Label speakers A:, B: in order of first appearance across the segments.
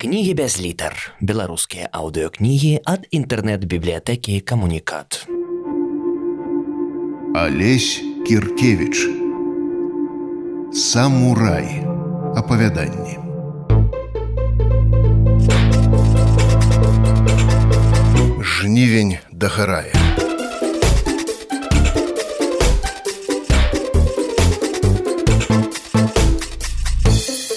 A: Кнігі без літар. Беларускія аўдыёкнігі ад інтэрнэт-бібліятэкі камунікат.
B: Алесь Кіркевіч. Самурай. Апавяданні. Жнівень дагарае.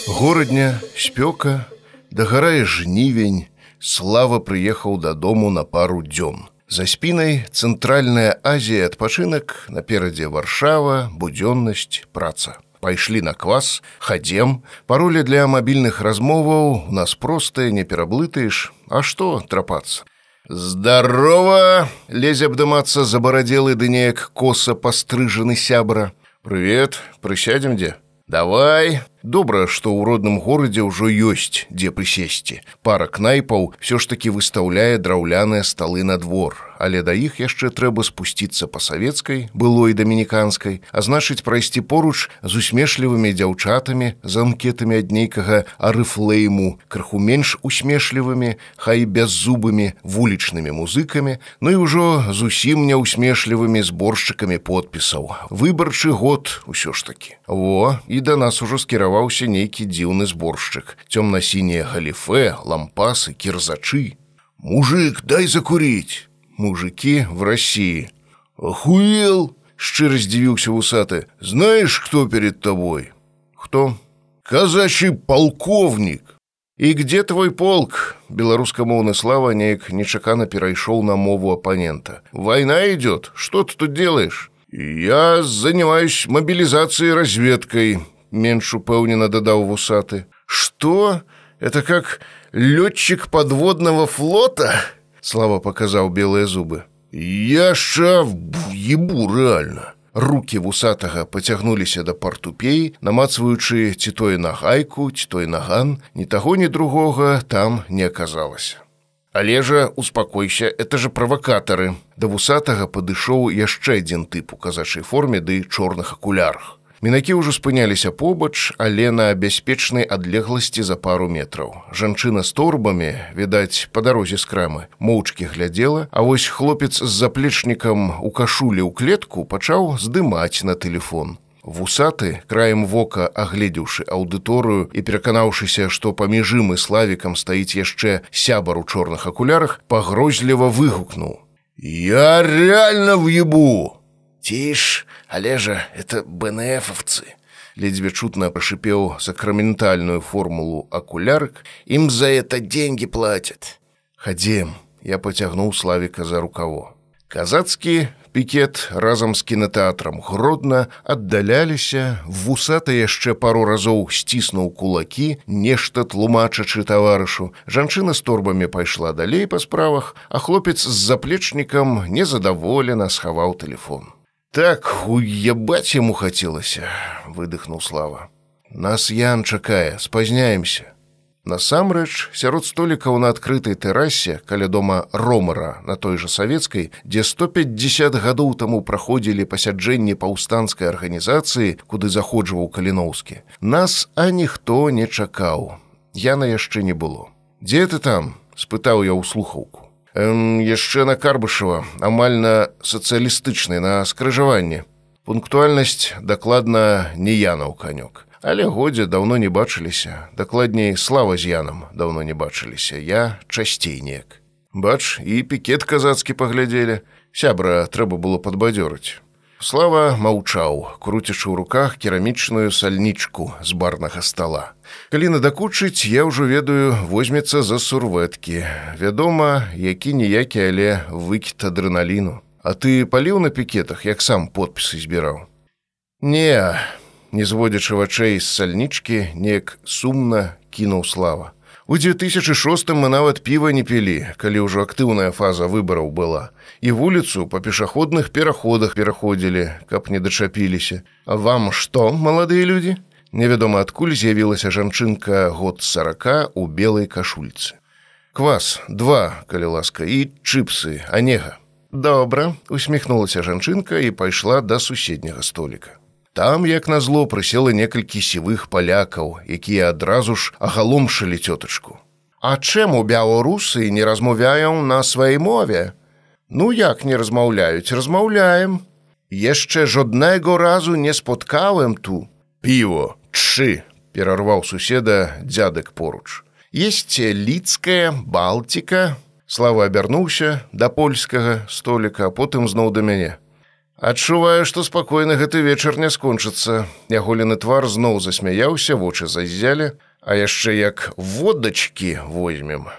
B: Горадня, спёка, Дагарае жнівень, слава прыехаў дадому на пару дзён. За спінай цэнтральная Азія адпачынак, наперадзе варшава, будзённасць, праца. Пайшлі на квас, хадзем, паролі для мабільных размоваў у нас простыя не пераблытаеш, А што трапацца? Здарова! лезе абдымацца забарадзелы ды неяк коса пастрыжаны сябра. Прывет, прысядзем дзе? Давай, добра, што ў родным горадзе ўжо ёсць, дзе прысесці. Пара кнайпаў ўсё ж такі выстаўляе драўляныя сталы на двор але да іх яшчэ трэба спусціцца па савецкай былой дамініканскай а значыць прайсці поруч з усмешлівымі дзяўчатамі з анкетамі ад нейкага арыфлейму крыху менш усмешлівымі хай бяззубымі вулічнымі музыкамі ну і ўжо зусім няўсмешлівымі зборшчыкамі подпісаў. Выбарчы год усё ж такі во і да нас ужо скіраваўся нейкі дзіўны зборшчык цёмна-сінія галіфе лампасы кірзачы мужик дай закурить мужики в России. «Охуел!» – щиро сдивился усатый. «Знаешь, кто перед тобой?» «Кто?» «Казачий полковник!» «И где твой полк?» Белорусскомовный Слава неяк нечаканно перейшел на мову оппонента. «Война идет. Что ты тут делаешь?» «Я занимаюсь мобилизацией и разведкой», – Меньше упевненно додал Вусаты. «Что? Это как летчик подводного флота?» Слава показаў белыя зубы. Я ша ебу рэальна. Рукі вусатага пацягнуліся да партупей, намацваючы ці тое на гайку, ці той наган, ні таго ні другога там не аказалася. Але жа успакойся, это же правакатары. Да вусатага падышоў яшчэ адзін тып у казачай форме ды чорных акулярах. Мінакі ўжо спыняліся побач, але на бяспечнай адлегласці за пару метраў. Жанчына з торбамі, відаць, па дарозе з крамы, моўчкі глядзела, а вось хлопец з заплечнікам у кашулі ў клетку пачаў здымаць на телефон. Вусаты, краем вока агледзеўшы аўдыторыю і пераканаўшыся, што паміж ім і славікам стаіць яшчэ сябар у чорных акулярах, пагрозліва выгукнуў: « Я реально в'ебу!
C: Тишь, але же это БНФовцы.
B: Ледве чутно прошипел сакраментальную формулу окулярк. Им за это деньги платят. Ходим. Я потягнул Славика за рукаво. Казацкий пікет разам з кінотэатрам гродна аддаляліся вусата яшчэ пару разоў сціснуў кулакі нешта тлумачачы таварышу жанчына з торбамі пайшла далей па справах а хлопец з заплечнікам незадаволена схаваў телефон Так уебать ему хацелася, выдыхнул слава. Нас Ян чакае, спазняемся. Насамрэч, сярод столікаў на адкрытай тэрасе каля дома ромара на той жа савецкай, дзе 150 гадоў таму праходзілі пасяджэнні паўстанцкай арганізацыі, куды заходжваў каліноўскі. Нас а ніхто не чакаў. Яна яшчэ не было. Дзе ты там? спытаў я ў слухаўку. Эм, яшчэ на карбышава амаль на сацыялістычнай на скрыжаванні пунктуальнасць дакладна не янаў канёк але годзе даўно не бачыліся. Дакладней слава з янам даўно не бачыліся. Я часцей неяк бач і пікет казацкі паглядзелі. Сябра трэба было падбадзёрыць Слава маўчаў, круцячы ў руках керамічную сальнічку з барнага стола. Калі надакучыць, я ўжо ведаю, возьмецца за сурвэткі. Вядома, які ніякі, але выкід адреналіну. А ты паліў на пікетах, як сам подпісы збіраў. Не, не зводзячы вачэй з сальнічкі, неяк сумна кінуў слава. У 2006 мы нават піва не пілі, калі ўжо актыўная фаза выбараў была. І вуліцу па пешаходных пераходах пераходзілі, каб не дачапіліся. А вам што, маладыя людзі? Невядома адкуль з'явілася жанчынка год сарака у белай кашульцы. Квас, два, калі ласка, і чыпсы, анега. Добра, усміхнулася жанчынка і пайшла да суседняга століка. Там, як назло, прысела некалькі сівых палякаў, якія адразу ж агаломшылі цётачку. А чэму бяорусы не размаўляем на сваёй мове? Ну як не размаўляюць, размаўляем. Яшчэ жоднайго разу не споткałem ту. Піво, чы, перарваў суседа дзядак поруч. Есть лідская балтика. Слава абярнуўся да польскага століка, а потым зноў да мяне. Адчуваю, што спакойна гэты вечар не скончыцца. Яголены твар зноў засмяяўся, вочы зазялі, а яшчэ як водачкі возьмем.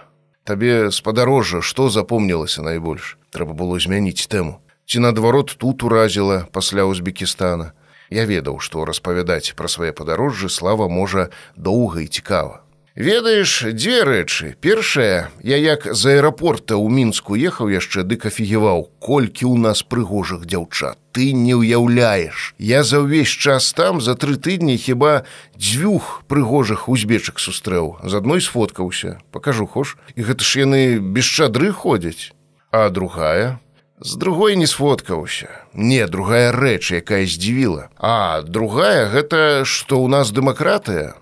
B: Табе спадарожжа, што запомнілася найбольш. Трэба было змяніць тэму. Ці наадварот тут уразіла пасля Узбекістана. Я ведаў, што распавядаць пра свае падарожжы слава можа доўга і цікава. Ведаеш дзве рэчы. Першае, я як з аэрапорта ў мінску ехаў яшчэ дык афігеваў, колькі ў нас прыгожых дзяўчат. Ты не ўяўляеш. Я за ўвесь час там за тры тыдні хіба дзвюх прыгожых узбечак сустрэў. З адной сфоткаўся, пакажу хош, і гэта ж яны без чадры ходзяць. А другая, З другой не сфоткаўся. Не, другая рэч, якая здзівіла. А другая гэта, што ў нас дэмакратыя,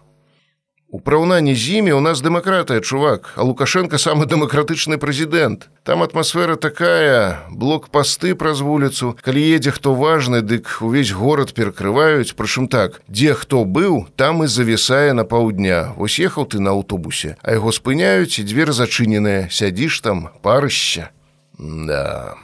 B: У параўнанні з імі у нас дэмакратыя, чувак, а Лукашенко самы дэмакратычны прэзідэнт. Там атмасфера такая, блок-пасты праз вуліцу, калі едзе хто важны, дык увесь горад перакрываюць, прычым так, дзе хто быў, там і завісае на паўдня. Вось ехаў ты на аўтобусе, а яго спыняюць і дзверы зачыненыя, сядзіш там, парышся. Да.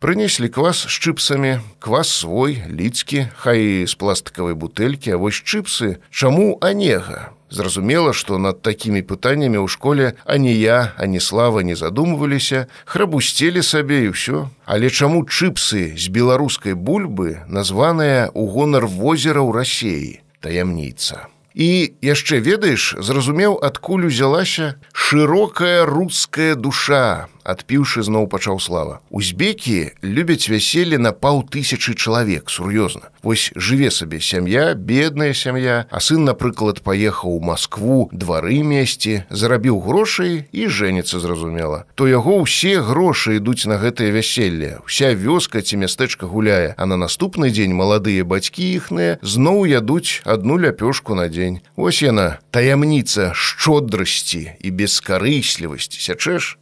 B: Прынеслі квас з чыпсамі, квас свой, лідскі, хай з пластыкавай бутэлькі, а вось чыпсы, чаму анега? Зразумела, што над такімі пытаннямі ў школе ані я, ані слава не задумваліся, храбусцелі сабе і ўсё. Але чаму чыпсы з беларускай бульбы названыя ў гонар возера ў рассеі, таямніца. І яшчэ ведаеш, зразумеў, адкуль узялася шырокая руская душа, адпіўшы зноў пачаў слава. Узбекі любяць вяселле на паўтысячы чалавек сур'ёзна. Вось жыве сабе сям'я, бедная сям'я, а сын, напрыклад, паехаў у Маскву двары месці, зарабіў грошай і жэніцца зразумела. То яго ўсе грошы ідуць на гэтае вяселле. Уся вёска ці мястэчка гуляе, а на наступны дзень маладыя бацькі іхныя зноў ядуць адну ляпёшку на дзень. Вось яна таямніца шчодрасці і бескарыслівасці сячэш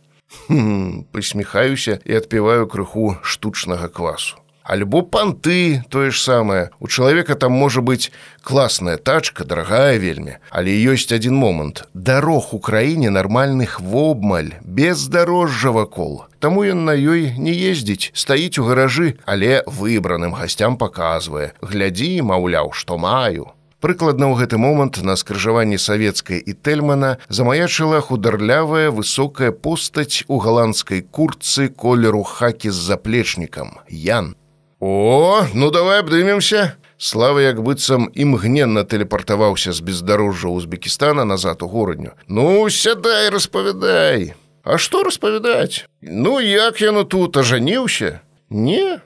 B: пасміхаюся і адпіваю крыху штучнага квасу. Альбо панты тое ж самае. У чалавека там можа быць класная тачка, дарагая вельмі, але ёсць адзін момант. Дарог у краіне нармальных вобмаль, без дарожжа вакол. Таму ён на ёй не ездзіць, стаіць у гаражы, але выбраным гасцям паказвае. Глядзі, маўляў, што маю. Прыкладна ў гэты момант на скрыжаванні савецкай і тэльмана замаячыла хударлявая высокая постаць у галандскай курцы колеру хакі з заплечнікам Ян. О, ну давай абдымемся. Слава як быццам імгненна тэлепартаваўся з бездарожжа Узбекістана назад у горадню. Ну сядай распавядай. А што распавядаць? Ну як яно тут ажаніўся? Не,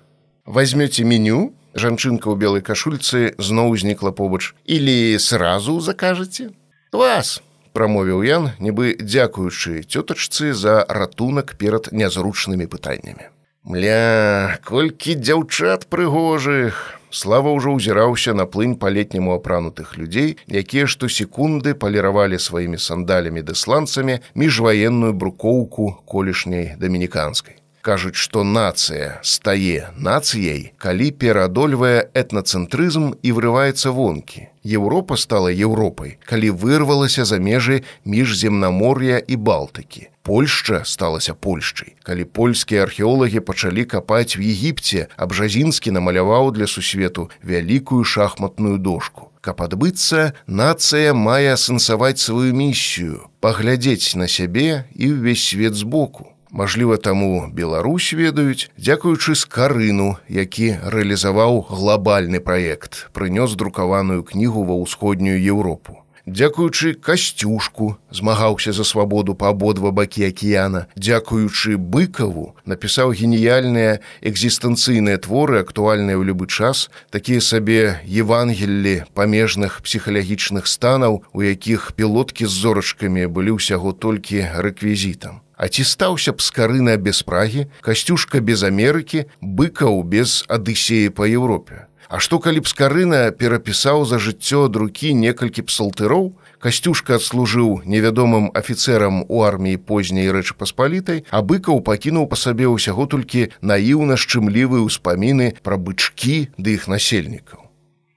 B: возьмете меню, жанчынка ў белай кашульцы зноў узнікла побач. Или сразу закажаце? Вас прамовіў ян нібы дзякуючы цётачцы за ратунак перад нязручнымі пытаннямі. Мля колькі дзяўчат прыгожых! Слава ўжо ўзіраўся на плынь па-летняму апранутых людзей якія штосекунды паліравалі сваімі сандалямі дэсланцамі міжваенную брукоўку колішняй дамініканскай кажуць, што нацыя стае нацыяй, калі пераадольвае этнацэнтрызм і вырываецца вонкі. Еўропа стала Еўропай, калі вырвалася за межы міжземнамор'я і балтыкі. Польшча сталася Польшчай. Калі польскія археолагі пачалі капаць в Егіпце, абжазінскі намаляваў для сусвету вялікую шахматную дошку. Каб адбыцца, нацыя мае асэнсаваць сваю місію, паглядзець на сябе і ўвесь свет збоку. Мажліва, таму Беларусь ведаюць, дзякуючы скарыну, які рэалізаваў глобальны праект, прынёс друкаваную кнігу ва ўсходнюю Еўропу. Дзякуючы касцюшку змагаўся за свабоду па абодва бакі акіяна, дзякуючы быкаву напісаў геніяльныя экзістэнцыйныя творы, актуальныя ў любы час, такія сабе евангеллі памежных псіхалагічных станаў, у якіх пілоткі з зорачкамі былі ўсяго толькі рэквізітам. А ці стаўся б скарына без прагі, касцюшка без Амерыкі, быкаў без адысеі па Еўропе. А што калі б скарына перапісаў за жыццё друкі некалькі псалтыроў, касцюшка адслужыў невядомым афіцэрам у арміі позняй рэчы паспалітай а быкаў пакінуў па сабе ўсяго толькі наіўна шчымлівыя ўспаміны пра бычкі ды іх насельнікаў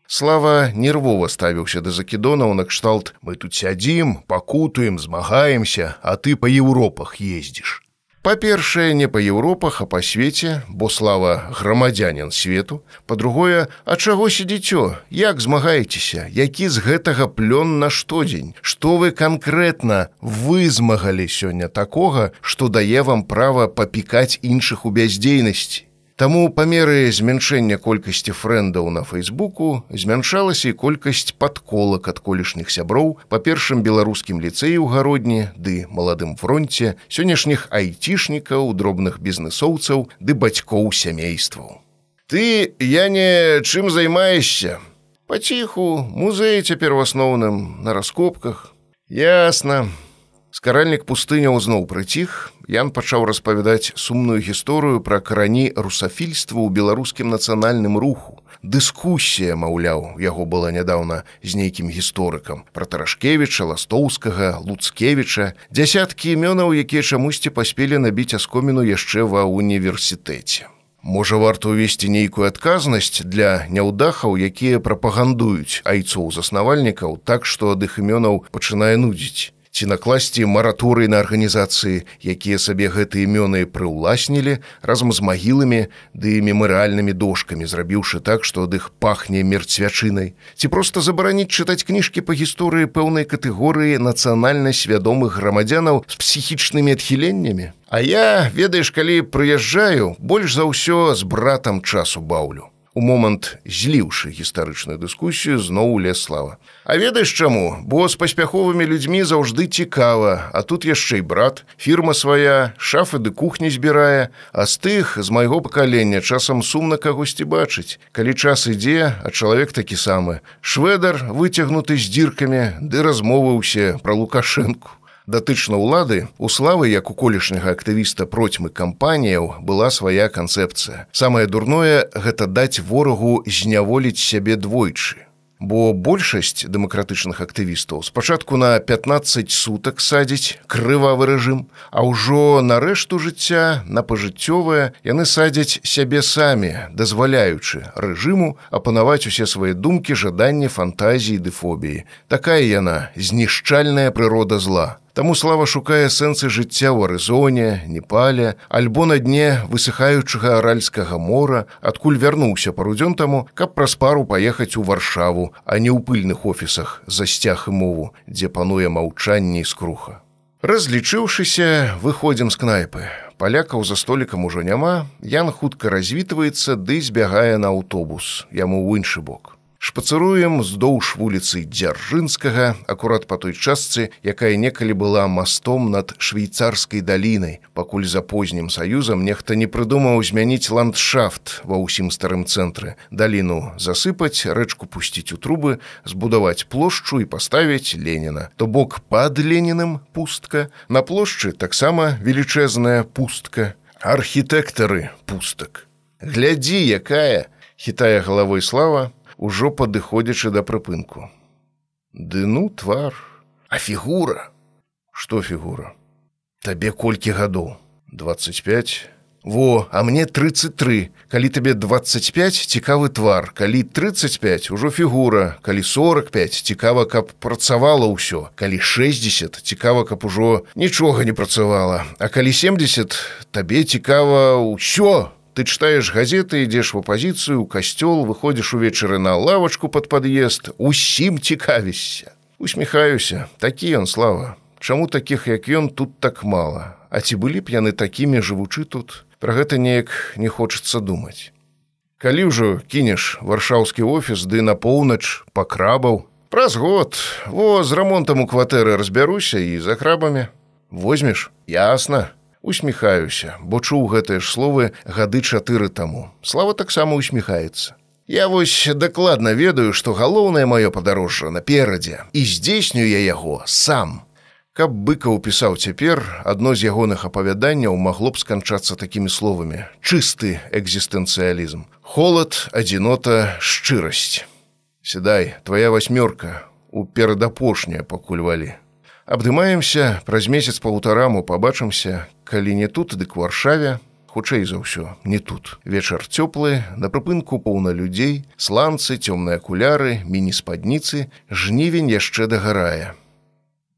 B: Слава нервова ставіўся да закідонаў накшталт мы тут сядзім, пакутуем, змагаемся, а ты па Еўропах ездзіш. Па-першае, не па Еўропах, а па свеце, бо слава грамадзянин свету. Па-другое, а чаго сядзіцё, як змагаецеся, які з гэтага плён на штодзень, Што вы канкрэтна вызмагалі сёння такога, што дае вам права папікаць іншых у бяздзейнасці. Таму па меры змяншэння колькасці фрэндаў на фейсбуку змяншалася і колькасць падколак ад колішніх сяброў па першым беларускім ліцэі ў гародні ды маладым фронте сённяшніх айцішнікаў дробных бізнесоўцаў ды бацькоў сямействаў. Ты я не чым займаешся? Паціху музей цяпер у асноўным на раскопках. Ясна скаральнік пустыняў зноў прыціх Ян пачаў распавядаць сумную гісторыю пра карані русафільства ў беларускім нацыянальным руху. Дыскусія, маўляў, яго была нядаўна з нейкім гісторыкам пра Тарашкевіча, ластоўскага, луцкевіча, дзясяткі імёнаў, якія чамусьці паспелі набіць аскоміну яшчэ ва універсітэце. Можа варта ўвесці нейкую адказнасць для няўдахаў, якія прапагандуюць айцоў заснавальнікаў так, што ад іх імёнаў пачынае нудзіць ці накласці мараторый на арганізацыі, якія сабе гэтыя імёны прыўласнілі разам з магіламі ды мемарыальнымі дошкамі, зрабіўшы так, што ад іх пахне мерцвячынай, ці проста забараніць чытаць кніжкі па гісторыі пэўнай катэгорыі нацыянальна свядомых грамадзянаў з псіхічнымі адхіленнямі. А я, ведаеш, калі прыязджаю, больш за ўсё з братам часу баўлю у момант зліўшы гістарычную дыскусію зноў лес слава. А ведаеш чаму, бо з паспяховымі людзьмі заўжды цікава, а тут яшчэ і брат, фірма свая, шафы ды кухні збірае, а з тых з майго пакалення часам сумна кагосьці бачыць. Калі час ідзе, а чалавек такі самы. Шведар выцягнуты з дзіркамі, ды размовы ўсе пра лукашэнку датычна ўлады у славы як у колішняга актывіста процьмы кампаніяў была свая канцэпцыя. Самае дурное гэта даць ворагу зняволіць сябе двойчы. Бо большасць дэмакратычных актывістаў спачатку на 15 сутак садзіць крывавы рэжым а ўжо на рэшту жыцця на пажыццёвае яны садзяць сябе самі дазваляючы рэжыму апанаваць усе свае думкі жаданні фантазіі ды фобіі. Такая яна знішчальная прырода зла Таму слава шукае сэнсы жыцця ў арызоне, непале, альбо на дне высыхаючага аральскага мора, адкуль вярнуўся парудзён таму, каб праз пару паехаць у варшаву, а не ў пыльных офісах за сцяг і мову, дзе пануе маўчанне і скруха. Разлічыўшыся, выходзім з кнайпы. Палякаў за столікам ужо няма, Ян хутка развітваецца ды збягае на аўтобус, яму ў іншы бок. Шпацыруем здоўж вуліцы дзяржынскага, акурат па той частцы, якая некалі была мастом над швейцарскай далінай. Пакуль за познім саюзам нехта не прыдумаў змяніць ландшафт ва ўсім старым цэнтры. Даліну засыпаць, рэчку пусціць у трубы, збудаваць плошчу і паставіць Леніна. То бок пад Леніным пустка, на плошчы таксама велічэзная пустка. Архітэктары пустак. Глядзі, якая, хітая галавой слава, ужо падыходзячы да прыпынку. Ды ну твар, а фігура, што фігура? Табе колькі гадоў? 25. Во, а мне 33. Калі табе 25 цікавы твар, калі 35 ужо фігура, калі 45 цікава, каб працавала ўсё, калі 60 цікава, каб ужо нічога не працавала, А калі 70 табе цікава ўсё, ты читаешь газеты ідзеш в апозіцыю касцёл выходзіш увечары на лавачку под пад'езд усім цікавішся усміхаюся такі ён слава. Чаму такіх як ён тут так мала А ці былі б яны такімі жывучы тут? Про гэта неяк не хочацца думаць. Калі ўжо кінеш варшаўскі офіс ды на поўнач пакрабаў праз год во з рамонтам у кватэры разбяруся і за крабамі. Возьмеш? Ясна усміхаюся, бо чуў гэтыя ж словы гады чатыры таму. Слава таксама усміхаецца. Я вось дакладна ведаю, што галоўнае маё падарожжа наперадзе і здзейсню я яго сам. Каб быка ўпісаў цяпер, адно з ягоных апавяданняў магло б сканчацца такімі словамі: чысты экзістэнцыялізм. Холад, адзінота, шчырасць. Седай, твоя васьмёрка, у перадапошняе пакуль валі. Абдымаемся, праз месяц паўтараму пабачымся, калі не тут, дык варшаве, хутчэй за ўсё, не тут. Вечар цёплы, на прыпынку поўна людзей, сланцы, цёмныя акуляры, міні-спадніцы, жнівень яшчэ дагарае.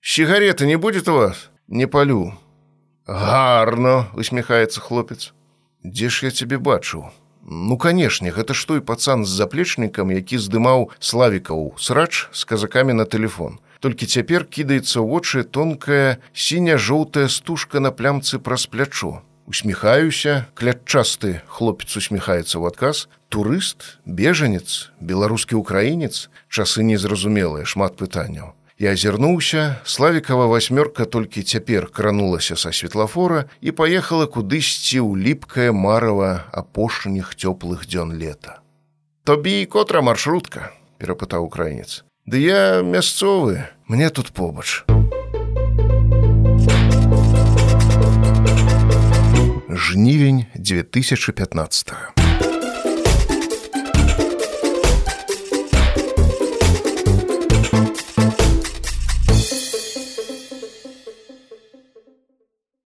B: Сигареты не будет у вас? Не палю. Гарно, усміхаецца хлопец. Дзе ж я цябе бачыў? Ну, канешне, гэта ж той пацан з заплечнікам, які здымаў славікаў срач з казакамі на телефон. Толькі цяпер кідаецца ў вочы тонкая сіня-жоўтая стужка на плямцы праз плячо. Усміхаюся, клятчасты хлопец усміхаецца ў адказ, турыст, бежанец, беларускі украінец, часы незразумелыя, шмат пытанняў. Я азірнуўся, славікава васьмёрка толькі цяпер кранулася са светлафора і паехала кудысьці ў ліпкае марава апошніх цёплых дзён лета. Тобі і котра маршрутка, перапытаў украінец. Ды я мясцовы, мне тут побач. Жнівень 2015.